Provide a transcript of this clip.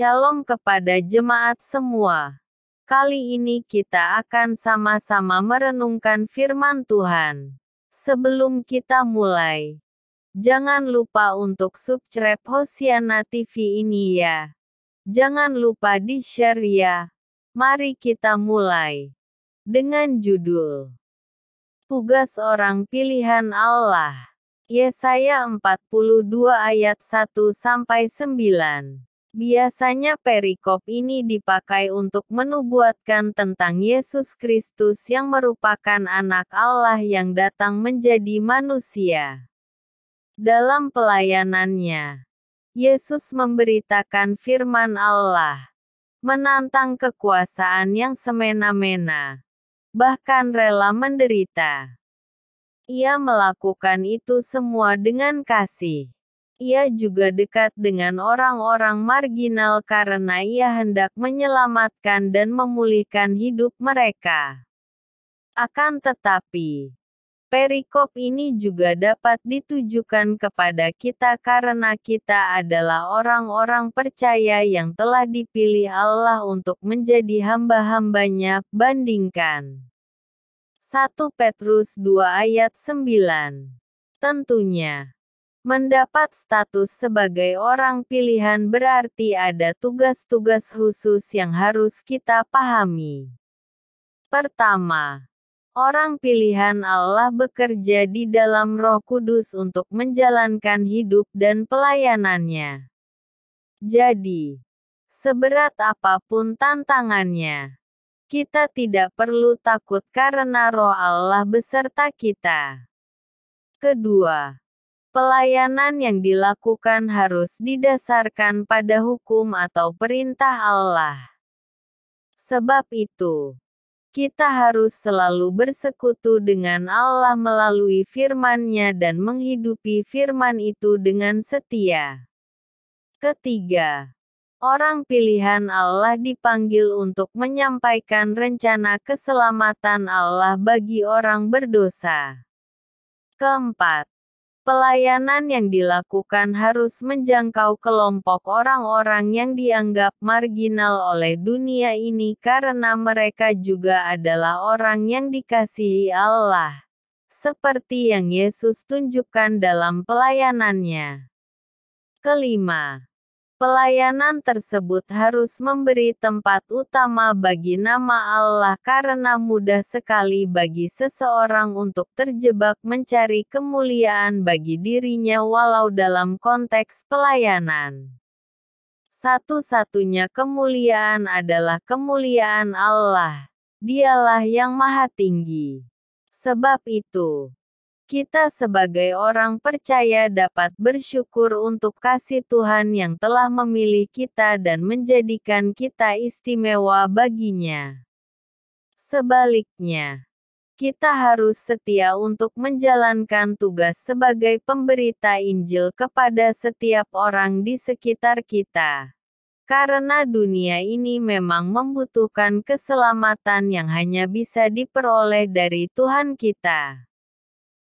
Shalom kepada jemaat semua. Kali ini kita akan sama-sama merenungkan firman Tuhan. Sebelum kita mulai, jangan lupa untuk subscribe Hosiana TV ini ya. Jangan lupa di-share ya. Mari kita mulai. Dengan judul Tugas orang pilihan Allah. Yesaya 42 ayat 1 sampai 9. Biasanya perikop ini dipakai untuk menubuatkan tentang Yesus Kristus yang merupakan anak Allah yang datang menjadi manusia. Dalam pelayanannya, Yesus memberitakan firman Allah, menantang kekuasaan yang semena-mena, bahkan rela menderita. Ia melakukan itu semua dengan kasih. Ia juga dekat dengan orang-orang marginal karena ia hendak menyelamatkan dan memulihkan hidup mereka. Akan tetapi, perikop ini juga dapat ditujukan kepada kita karena kita adalah orang-orang percaya yang telah dipilih Allah untuk menjadi hamba-hambanya, bandingkan 1 Petrus 2 ayat 9. Tentunya, mendapat status sebagai orang pilihan berarti ada tugas-tugas khusus yang harus kita pahami. Pertama, orang pilihan Allah bekerja di dalam Roh Kudus untuk menjalankan hidup dan pelayanannya. Jadi, seberat apa pun tantangannya, kita tidak perlu takut karena roh Allah beserta kita. Kedua, pelayanan yang dilakukan harus didasarkan pada hukum atau perintah Allah. Sebab itu, kita harus selalu bersekutu dengan Allah melalui firman-Nya dan menghidupi firman itu dengan setia. Ketiga, Orang pilihan Allah dipanggil untuk menyampaikan rencana keselamatan Allah bagi orang berdosa. Keempat, pelayanan yang dilakukan harus menjangkau kelompok orang-orang yang dianggap marginal oleh dunia ini karena mereka juga adalah orang yang dikasihi Allah, seperti yang Yesus tunjukkan dalam pelayanannya. Kelima, Pelayanan tersebut harus memberi tempat utama bagi nama Allah karena mudah sekali bagi seseorang untuk terjebak mencari kemuliaan bagi dirinya walau dalam konteks pelayanan. Satu-satunya kemuliaan adalah kemuliaan Allah. Dialah yang maha tinggi. Sebab itu, kita sebagai orang percaya dapat bersyukur untuk kasih Tuhan yang telah memilih kita dan menjadikan kita istimewa baginya. Sebaliknya, kita harus setia untuk menjalankan tugas sebagai pemberita Injil kepada setiap orang di sekitar kita. Karena dunia ini memang membutuhkan keselamatan yang hanya bisa diperoleh dari Tuhan kita.